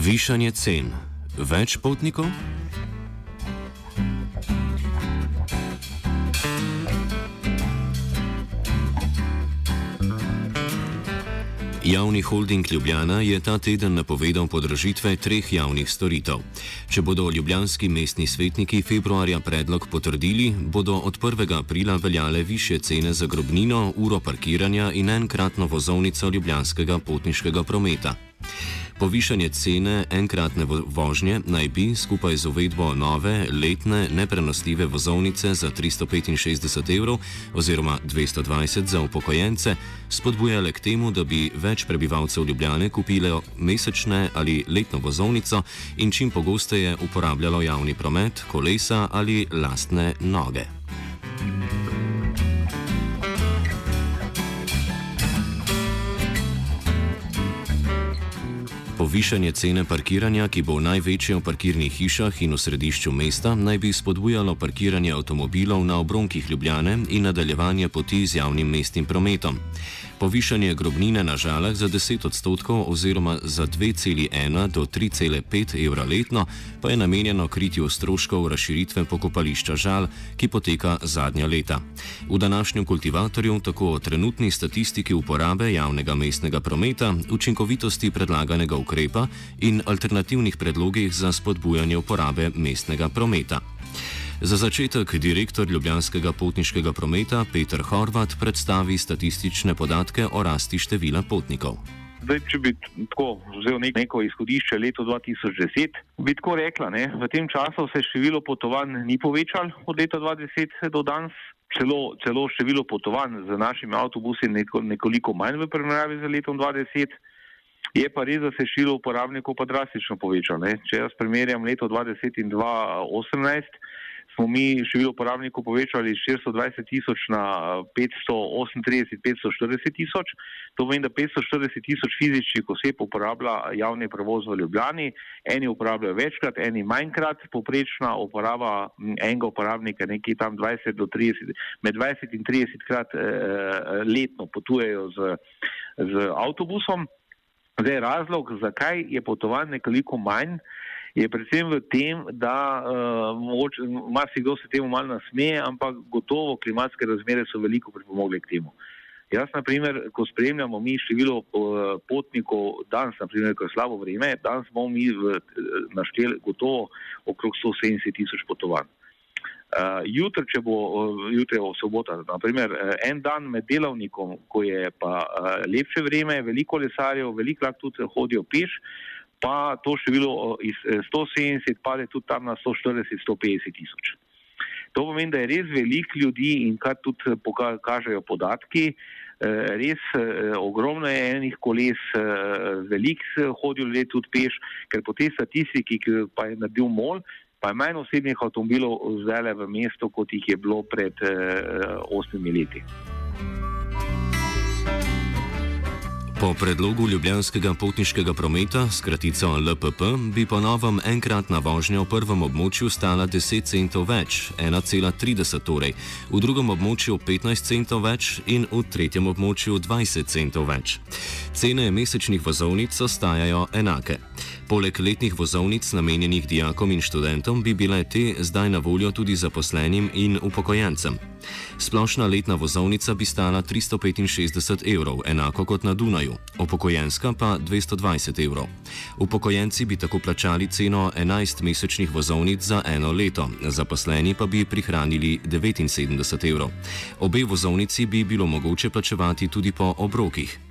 Višanje cen. Več potnikov? Javni holding Ljubljana je ta teden napovedal podražitve treh javnih storitev. Če bodo ljubljanski mestni svetniki februarja predlog potrdili, bodo od 1. aprila veljale više cene za grobnino, uro parkiranja in enkratno vozovnico ljubljanskega potniškega prometa. Povišanje cene enkratne vožnje naj bi skupaj z uvedbo nove letne neprenosljive vozovnice za 365 evrov oziroma 220 za upokojence spodbujale k temu, da bi več prebivalcev Ljubljane kupilo mesečne ali letno vozovnico in čim pogosteje uporabljalo javni promet, kolesa ali lastne noge. Povišanje cene parkiranja, ki bo največje v parkirnih hišah in v središču mesta, naj bi spodbujalo parkiranje avtomobilov na obronkih Ljubljane in nadaljevanje poti z javnim mestnim prometom. Povišanje grobnine na žalah za 10 odstotkov oziroma za 2,1 do 3,5 evra letno pa je namenjeno kritju stroškov razširitve pokopališča žal, ki poteka zadnja leta. V današnjem kultivatorju tako o trenutni statistiki uporabe javnega mestnega prometa, učinkovitosti predlaganega ukrepa in alternativnih predlogih za spodbujanje uporabe mestnega prometa. Za začetek direktor Ljubljanskega potniškega prometa Petr Horvat predstavi statistične podatke o rasti števila potnikov. Zdaj, če bi tako vzel neko izhodišče leto 2010, bi tako rekla, da v tem času se število potovanj ni povečalo od leta 2010 do danes, celo, celo število potovanj z našimi avtobusi neko, nekoliko manj v primerjavi z letom 2010. Je pa res, da se je število uporabnikov pa drastično povečalo. Če jaz primerjam leto 2010 in 2018, smo mi število uporabnikov povečali iz 420 tisoč na 538-540 tisoč. To pomeni, da 540 tisoč fizičnih oseb uporablja javni prevoz v Ljubljani, eni uporabljajo večkrat, eni manjkrat, poprečna uporaba enega uporabnika nekje tam 20 do 30, med 20 in 30 krat eh, letno potujejo z, z avtobusom. Zdaj razlog, zakaj je potovanj nekoliko manj, je predvsem v tem, da uh, marsikdo se temu malo nasmeje, ampak gotovo klimatske razmere so veliko pripomogle k temu. Jaz, na primer, ko spremljamo mi število uh, potnikov danes, na primer, ko je slabo vreme, danes bomo mi našteli gotovo okrog 170 tisoč potovanj. Uh, jutri, če bo uh, jutri v sobota, naprimer, uh, en dan med delavnikom, ko je pa uh, lepše vreme, veliko lesarjev, veliko lahko tudi hodijo peš, pa to število iz 170 pade tudi tam na 140-150 tisoč. To pomeni, da je res veliko ljudi in kar tudi pokažejo podatki, res ogromno je enih koles, veliko hodijo ljudje tudi peš, ker po tej statistiki, ki pa je naredil MOL, pa je manj osebnih avtomobilov zdaj v mestu, kot jih je bilo pred osmimi leti. Po predlogu Ljubljanskega potniškega prometa, skratico LPP, bi po novem enkratna vožnja v prvem območju stala 10 centov več, 1,30 torej, v drugem območju 15 centov več in v tretjem območju 20 centov več. Cene mesečnih vozovnic ostajajo enake. Poleg letnih vozovnic namenjenih dijakom in študentom bi bile te zdaj na voljo tudi zaposlenim in upokojencem. Splošna letna vozovnica bi stala 365 evrov, enako kot na Dunaju, upokojenska pa 220 evrov. Upokojenci bi tako plačali ceno 11 mesečnih vozovnic za eno leto, zaposleni pa bi prihranili 79 evrov. Obe vozovnici bi bilo mogoče plačevati tudi po obrokih.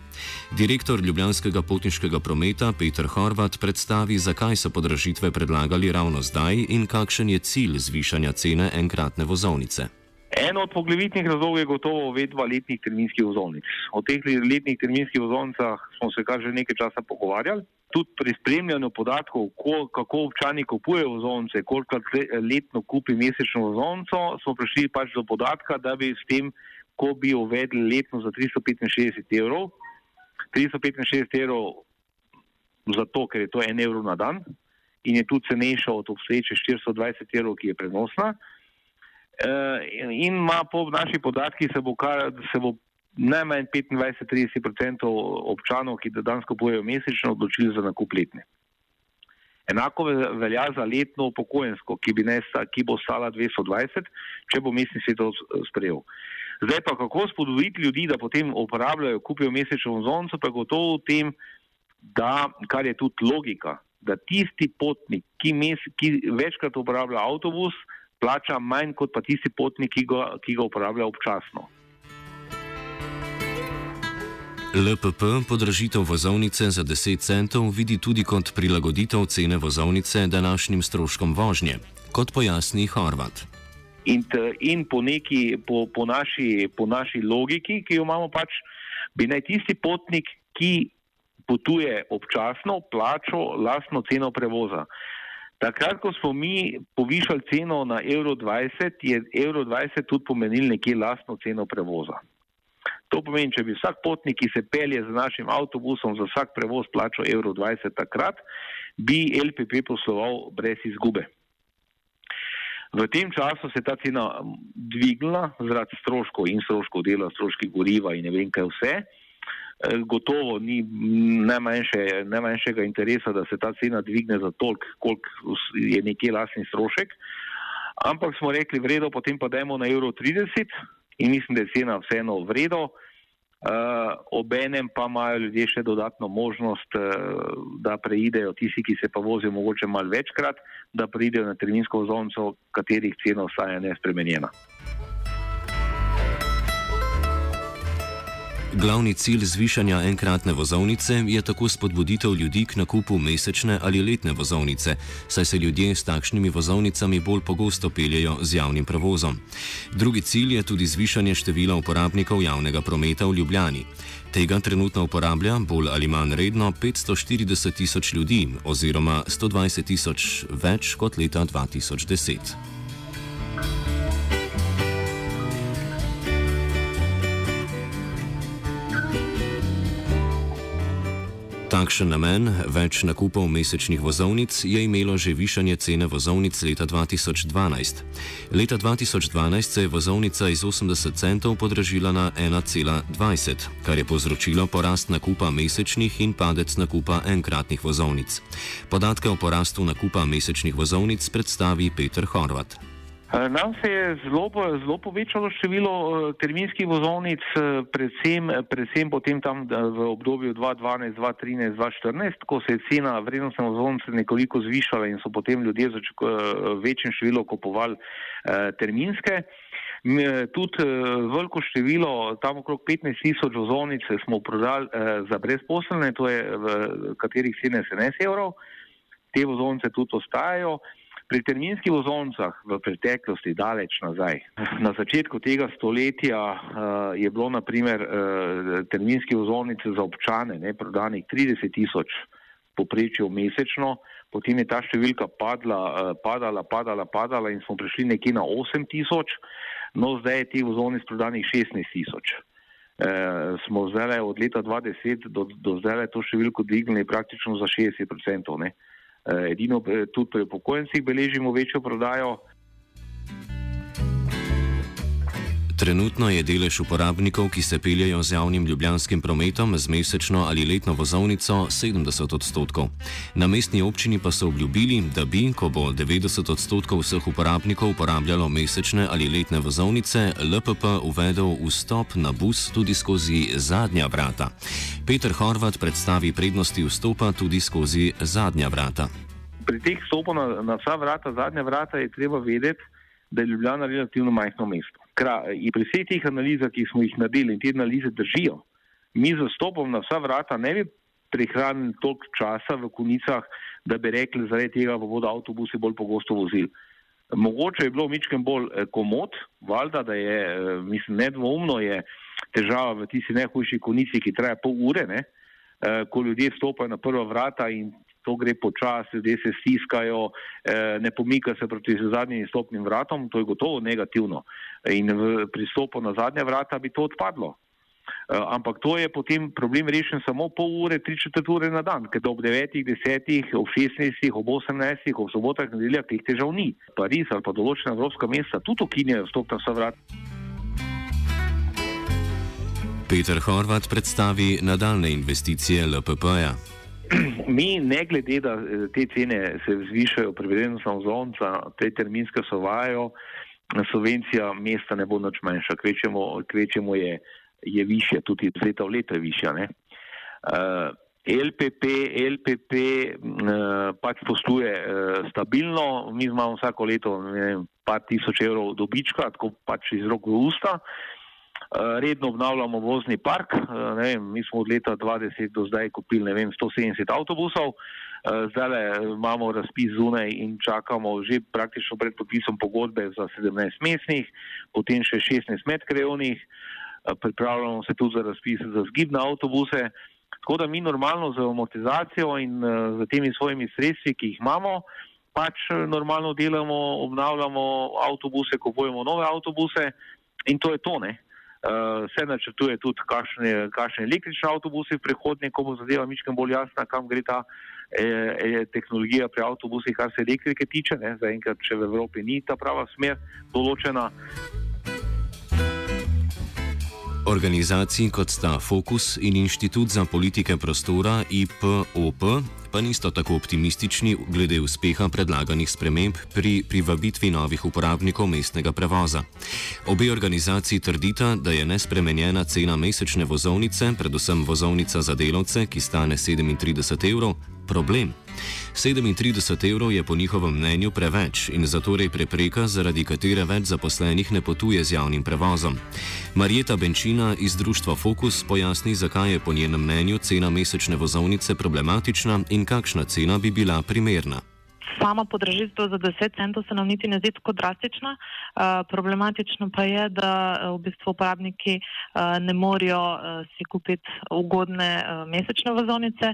Direktor Ljubljanskega potniškega prometa Peter Horvat predstavi, zakaj so podražitve predlagali ravno zdaj in kakšen je cilj zvišanja cene enkratne vozovnice. Eno od poglavitnih razlogov je gotovo uvedba letnih terminskih vozovnic. O teh letnih terminskih vozovnicah smo se kar že nekaj časa pogovarjali. Tudi pri spremljanju podatkov, ko, kako občani kupujejo vozovnice, koliko letno kupi mesečno vozovnico, smo prišli pač do podatka, da bi s tem, ko bi uvedli letno za 365 evrov, 365 evrov zato, ker je to en evro na dan in je tudi cenejša od obstoječe 420 evrov, ki je prenosna. In ima po naših podatkih se bo, kar, se bo najmanj 25-30% občanov, ki danes kupujejo mesečno, odločili za nakup letne. Enako velja za letno upokojensko, ki, ki bo stala 220, če bo mestni svet to sprejel. Zdaj pa kako spodbuditi ljudi, da potem uporabljajo, kupijo mesečno vozovnico, pa gotovo v tem, da, kar je tudi logika, da tisti potnik, ki, mes, ki večkrat uporablja avtobus, plača manj kot pa tisti potnik, ki ga, ki ga uporablja občasno. LPP podražitev vozovnice za 10 centov vidi tudi kot prilagoditev cene vozovnice današnjim stroškom vožnje, kot pojasni Horvat. In, in po, neki, po, po, naši, po naši logiki, ki jo imamo, pač, bi naj tisti potnik, ki potuje občasno, plačal lastno ceno prevoza. Takrat, ko smo mi povišali ceno na evro 20, je evro 20 tudi pomenil nekje lastno ceno prevoza. To pomeni, če bi vsak potnik, ki se pelje z našim avtobusom za vsak prevoz plačal evro 20 takrat, bi LPP posloval brez izgube. V tem času se je ta cena dvignila zaradi stroškov in stroškov dela, stroškov goriva in ne vem kaj vse. Gotovo ni najmanjše, najmanjšega interesa, da se ta cena dvigne za toliko, koliko je nekje lasni strošek. Ampak smo rekli, vredo, potem pa dajmo na evro 30 in mislim, da je cena vseeno vredo. Uh, obenem pa imajo ljudje še dodatno možnost, uh, da preidejo, tisti, ki se pa vozijo mogoče malo večkrat, da preidejo na terminsko vozovnico, katerih cena ostaja nespremenjena. Glavni cilj zvišanja enkratne vozovnice je tako spodbuditev ljudi k nakupu mesečne ali letne vozovnice, saj se ljudje s takšnimi vozovnicami bolj pogosto peljejo z javnim prevozom. Drugi cilj je tudi zvišanje števila uporabnikov javnega prometa v Ljubljani. Tega trenutno uporablja bolj ali manj redno 540 tisoč ljudi oziroma 120 tisoč več kot leta 2010. Takšen namen, več nakupov mesečnih vozovnic, je imelo že višanje cene vozovnic leta 2012. Leta 2012 se je vozovnica iz 80 centov podražila na 1,20, kar je povzročilo porast nakupa mesečnih in padec nakupa enkratnih vozovnic. Podatke o porastu nakupa mesečnih vozovnic predstavi Peter Horvat. Nam se je zelo, zelo povečalo število terminskih vozovnic, predvsem, predvsem potem tam v obdobju 2012, 2013, 2014, ko se je cena vrednostne vozovnice nekoliko zvišala in so potem ljudje v večjem številu kupovali terminske. Tudi veliko število, tam okrog 15 tisoč vozovnic smo prodali za brezposelne, to je v katerih cene 17 evrov. Te vozovnice tudi ostajajo. Pri terminskih vozovnicah v preteklosti, daleč nazaj, na začetku tega stoletja uh, je bilo naprimer uh, terminske vozovnice za občane ne, prodanih 30 tisoč poprečju mesečno, potem je ta številka padla, uh, padala, padala, padala in smo prišli nekje na 8 tisoč, no zdaj je teh vozovnic prodanih 16 tisoč. Uh, smo zdaj od leta 2010 do, do zdaj to številko dvignili praktično za 60 odstotkov. Eh, edino eh, tudi pri upokojencih beležimo večjo prodajo. Trenutno je delež uporabnikov, ki se peljejo z javnim ljubljanskim prometom z mesečno ali letno vozovnico 70 odstotkov. Na mestni občini pa so obljubili, da bi, ko bo 90 odstotkov vseh uporabnikov uporabljalo mesečne ali letne vozovnice, LPP uvedel vstop na bus tudi skozi zadnja vrata. Peter Horvat predstavi prednosti vstopa tudi skozi zadnja vrata. Pri teh vstopov na, na vsa vrata, zadnja vrata, je treba vedeti, da je Ljubljana relativno majhno mesto. In pri vseh teh analizah, ki smo jih naredili in te analize držijo, mi z vstopom na vsa vrata ne bi prihranili toliko časa v konicah, da bi rekli, zaradi tega pa bodo avtobusi bolj pogosto vozili. Mogoče je bilo mičkem bolj eh, komod, valjda, da je, eh, mislim, nedvoumno je težava v tisti najhujši konici, ki traja pol ure, ne? Eh, ko ljudje stopajo na prva vrata in to gre počasi, ljudje se stiskajo, eh, ne pomika se proti zadnjim stopnim vratom, to je gotovo negativno. In v pristopu na zadnja vrata bi to odpadlo. Eh, ampak to je potem problem rešen samo pol ure, tri četrt ure na dan, ker ob devetih, desetih, ob šestnajstih, ob osemnajstih, ob sobotah nedeljah teh težav ni. Pariz ali pa določena evropska mesta tudi ukinjajo vstop na vsa vrata. Peter Horvat predstavi nadaljne investicije LPP-ja. Mi, ne glede, da eh, te cene se zvišajo, prevedeno samo zonca, te terminske so vajo, subvencija mesta ne bo nič manjša, kvečemo, kvečemo je, je više, tudi iz leta v leto je višja. Uh, LPP, LPP uh, pač posluje uh, stabilno, mi imamo vsako leto ne vem, par tisoč evrov dobička, tako pač iz rok v usta. Uh, Eh, redno obnavljamo vozni park. Eh, vem, mi smo od leta 2020 do zdaj kupili vem, 170 avtobusov, eh, zdaj imamo razpis zunaj in čakamo že praktično pred podpisom pogodbe za 17 mestnih, potem še 16 medkrajovnih, pripravljamo se tudi za razpis za zgibne avtobuse. Tako da mi normalno z amortizacijo in z temi svojimi sredstvi, ki jih imamo, pač normalno delamo, obnavljamo avtobuse, kupujemo nove avtobuse in to je to. Ne? Uh, se načrtuje tudi, kakšne, električne avtobuse v prihodnje, ko bo zadeva mičkam bolj jasna, kam gre ta e, e, tehnologija pri avtobusih, kar se elektrike tiče. Zaenkrat, če v Evropi ni ta prava smer določena. Organizaciji kot sta Fokus in Inštitut za politike prostora IPOP pa niso tako optimistični glede uspeha predlaganih sprememb pri privabitvi novih uporabnikov mestnega prevoza. Obe organizaciji trdita, da je nespremenjena cena mesečne vozovnice, predvsem vozovnica za delavce, ki stane 37 evrov, problem. 37 evrov je po njihovem mnenju preveč in zatorej prepreka, zaradi katere več zaposlenih ne potuje z javnim prevozom. Marjeta Benčina iz društva Focus pojasni, zakaj je po njenem mnenju cena mesečne vozovnice problematična in kakšna cena bi bila primerna. Sama podražitev za 10 centov se nam niti ne zdi tako drastična. Uh, problematično pa je, da v bistvu uporabniki uh, ne morejo si kupiti ugodne mesečne vozovnice.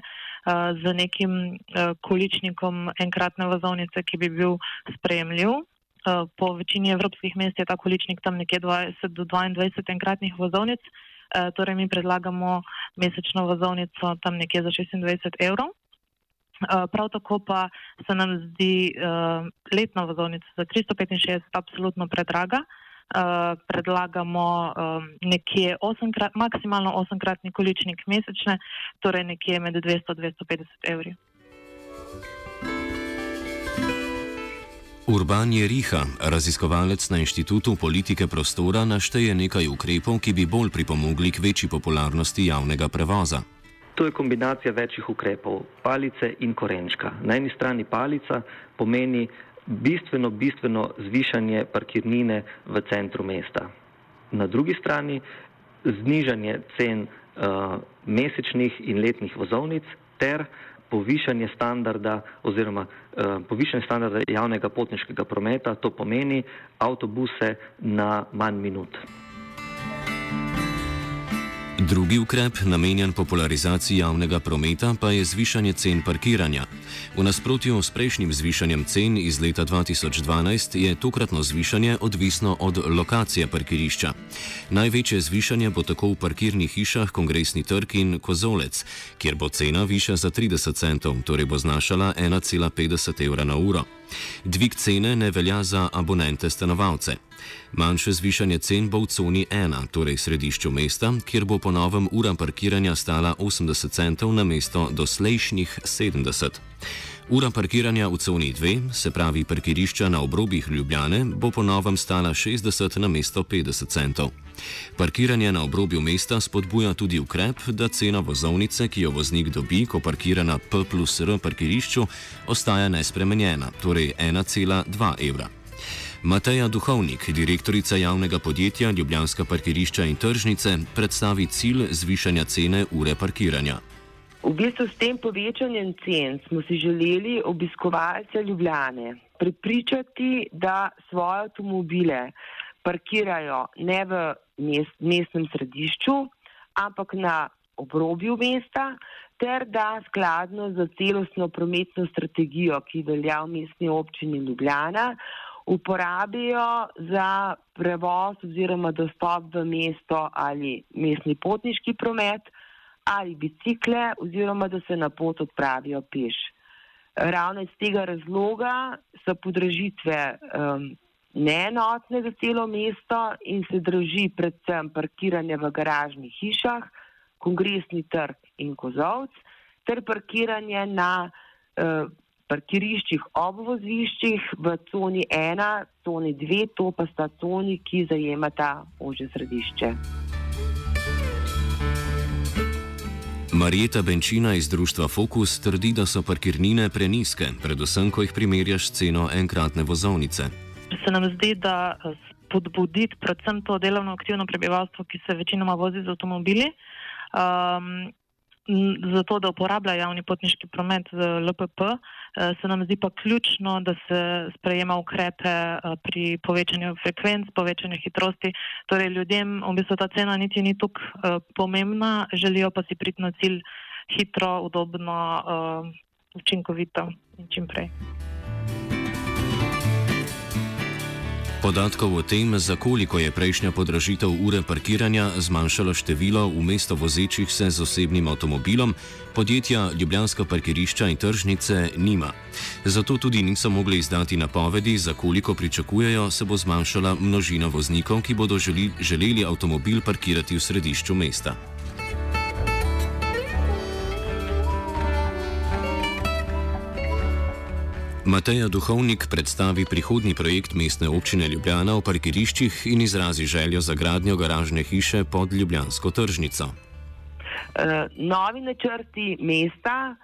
Z nekim količnikom enkratne vozovnice, ki bi bil sprejemljiv. Po večini evropskih mest je ta količnik tam nekje 20 do 22 enkratnih vozovnic, torej mi predlagamo mesečno vozovnico tam nekje za 26 evrov. Prav tako pa se nam zdi letna vozovnica za 365 absolutno predraga. Uh, predlagamo um, nekje osemkrat, maksimalno osemkratni količnik mesečne, torej nekje med 200 in 250 evri. Urban je Riha, raziskovalec na Inštitutu politike prostora, našteje nekaj ukrepov, ki bi bolj pripomogli k večji popularnosti javnega prevoza. To je kombinacija večjih ukrepov, palice in korenčka. Na eni strani palica pomeni bistveno, bistveno zvišanje parkirnine v centru mesta. Na drugi strani znižanje cen uh, mesečnih in letnih vozovnic ter povišanje standarda oziroma uh, povišanje standarda javnega potniškega prometa, to pomeni avtobuse na manj minut. Drugi ukrep, namenjen popularizaciji javnega prometa, pa je zvišanje cen parkiranja. V nasprotju s prejšnjim zvišanjem cen iz leta 2012 je tokratno zvišanje odvisno od lokacije parkirišča. Največje zvišanje bo tako v parkirnih hišah Kongresni trg in Kozolec, kjer bo cena višja za 30 centov, torej bo znašala 1,50 evra na uro. Dvig cene ne velja za abonente stanovalce. Manjše zvišanje cen bo v coni 1, torej središču mesta, kjer bo po novem ura parkiranja stala 80 centov na mesto doslejšnjih 70. Ura parkiranja v coni 2, se pravi parkirišča na obrobjih Ljubljane, bo po novem stala 60 na mesto 50 centov. Parkiranje na obrobju mesta spodbuja tudi ukrep, da cena vozovnice, ki jo voznik dobi, ko parkira na P plus R parkirišču, ostaja nespremenjena, torej 1,2 evra. Mateja Duhovnik, direktorica javnega podjetja Ljubljanska parkirišča in tržnice, predstavi cilj zvišanja cene ure parkiranja. V bistvu s tem povečanjem cen smo si želeli obiskovalce Ljubljane prepričati, da svoje avtomobile parkirajo ne v mest, mestnem središču, ampak na obrobju mesta, ter da skladno z celostno prometno strategijo, ki velja v mestni občini Ljubljana, uporabijo za prevoz oziroma dostop v mesto ali mestni potniški promet ali bicikle oziroma da se na pot odpravijo peš. Ravno iz tega razloga so podražitve um, neenotne za celo mesto in se drži predvsem parkiranje v garažnih hišah, kongresni trg in kozovc, ter parkiranje na uh, parkiriščih ob voziščih v coni 1, coni 2, to pa sta coni, ki zajemata ože središče. Marijeta Benčina iz društva Focus trdi, da so parkirnine preniske, predvsem, ko jih primerjaš s ceno enkratne vozovnice. Se nam zdi, da spodbuditi predvsem to delovno aktivno prebivalstvo, ki se večinoma vozi z avtomobili, um, zato da uporablja javni potniški promet z LPP, eh, se nam zdi pa ključno, da se sprejema ukrepe eh, pri povečanju frekvenc, povečanju hitrosti. Torej, ljudem v bistvu ta cena niti ni tako eh, pomembna, želijo pa si priti na cilj hitro, udobno, učinkovito in čim prej. Podatkov o tem, za koliko je prejšnja podražitev ure parkiranja zmanjšalo število v mesto vozečih se z osebnim avtomobilom, podjetja Ljubljanska parkirišča in tržnice nima. Zato tudi niso mogli izdati napovedi, za koliko pričakujejo, se bo zmanjšala množina voznikov, ki bodo želi, želeli avtomobil parkirati v središču mesta. Mateja Duhovnik predstavi prihodni projekt mestne občine Ljubljana o parkiriščih in izrazi željo za gradnjo garažne hiše pod Ljubljansko tržnico. Uh, novi načrti mesta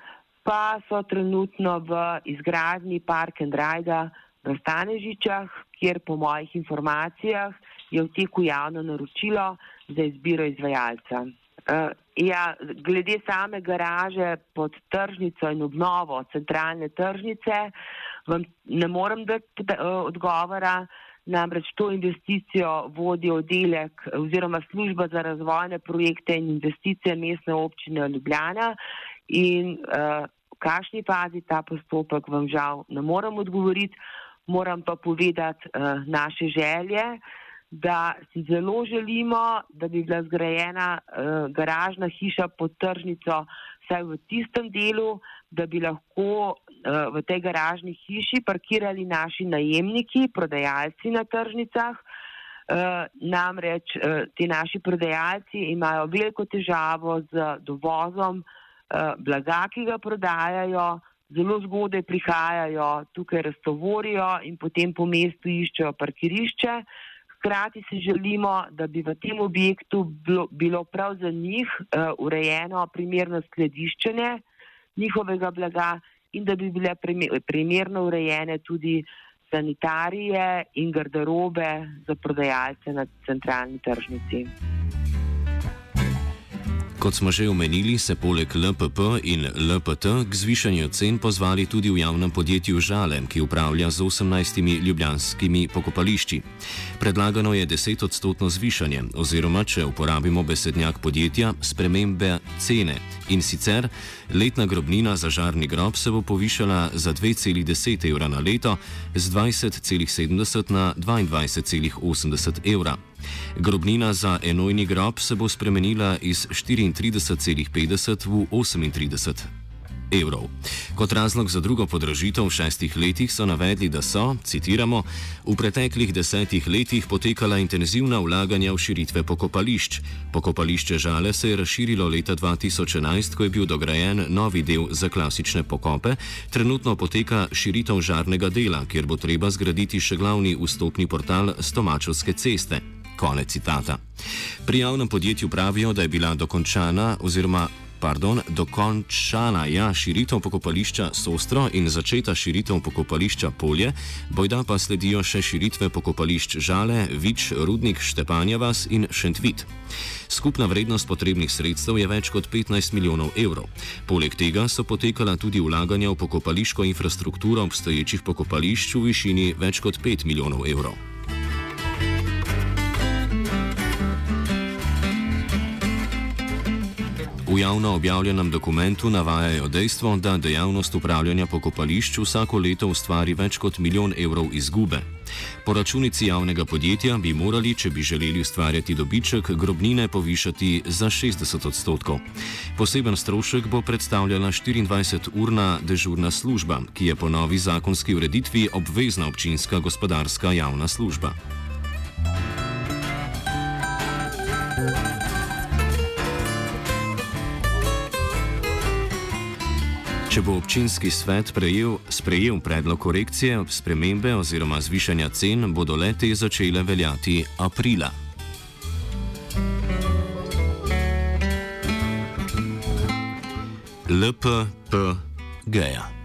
pa so trenutno v izgradnji Park and Ride v Stanežičah, kjer po mojih informacijah je v teku javno naročilo za izbiro izvajalca. Uh, ja, glede same garaže pod tržnico in obnovo centralne tržnice, vam ne morem dati uh, odgovora, namreč to investicijo vodi oddelek oziroma služba za razvojne projekte in investicije mestne občine Ljubljana. In uh, v kakšni fazi ta postopek vam žal ne morem odgovoriti, moram pa povedati uh, naše želje da si zelo želimo, da bi bila zgrajena uh, garažna hiša pod tržnico, vsaj v tistem delu, da bi lahko uh, v tej garažni hiši parkirali naši najemniki, prodajalci na tržnicah. Uh, namreč uh, ti naši prodajalci imajo veliko težavo z dovozom uh, blaga, ki ga prodajajo, zelo zgodaj prihajajo, tukaj raztovorijo in potem po mestu iščejo parkirišče. Uh, Hkrati si želimo, da bi v tem objektu bilo, bilo prav za njih uh, urejeno primerno skladiščenje njihovega blaga in da bi bile primerno urejene tudi sanitarije in garderobe za prodajalce na centralni tržnici. Kot smo že omenili, se poleg LPP in LPT k zvišanju cen pozvali tudi v javnem podjetju Žale, ki upravlja z 18 ljubljanskimi pokopališči. Predlagano je 10 odstotno zvišanje, oziroma če uporabimo besednjak podjetja, spremembe cene. In sicer letna grobnina za žarni grob se bo povišala za 2,10 evra na leto z 20,70 na 22,80 evra. Grobnina za enojni grob se bo spremenila iz 34,50 v 38. evrov. Kot razlog za drugo podražitev v šestih letih so navedli, da so, citiramo, v preteklih desetih letih potekala intenzivna vlaganja v širitve pokopališč. Pokopališče Žale se je razširilo leta 2011, ko je bil dograjen novi del za klasične pokope, trenutno poteka širitev žarnega dela, kjer bo treba zgraditi še glavni vstopni portal Stomačovske ceste. Konec citata. Pri javnem podjetju pravijo, da je bila dokončana oziroma pardon, dokončana ja, širitev pokopališča Sostro in začeta širitev pokopališča Polje, bojda pa sledijo še širitve pokopališč Žale, Vič, Rudnik, Štepanjevas in Šentvit. Skupna vrednost potrebnih sredstev je več kot 15 milijonov evrov. Poleg tega so potekala tudi vlaganja v pokopališko infrastrukturo obstoječih pokopališč v višini več kot 5 milijonov evrov. V javno objavljenem dokumentu navajajo dejstvo, da dejavnost upravljanja pokopališč vsako leto ustvari več kot milijon evrov izgube. Po računici javnega podjetja bi morali, če bi želeli ustvarjati dobiček, grobnine povišati za 60 odstotkov. Poseben strošek bo predstavljala 24-urna dežurna služba, ki je po novi zakonski ureditvi obvezna občinska gospodarska javna služba. Če bo občinski svet prejel, sprejel predlog korekcije, spremembe oziroma zvišanja cen, bodo lete začele veljati aprila. LPPG. -ja.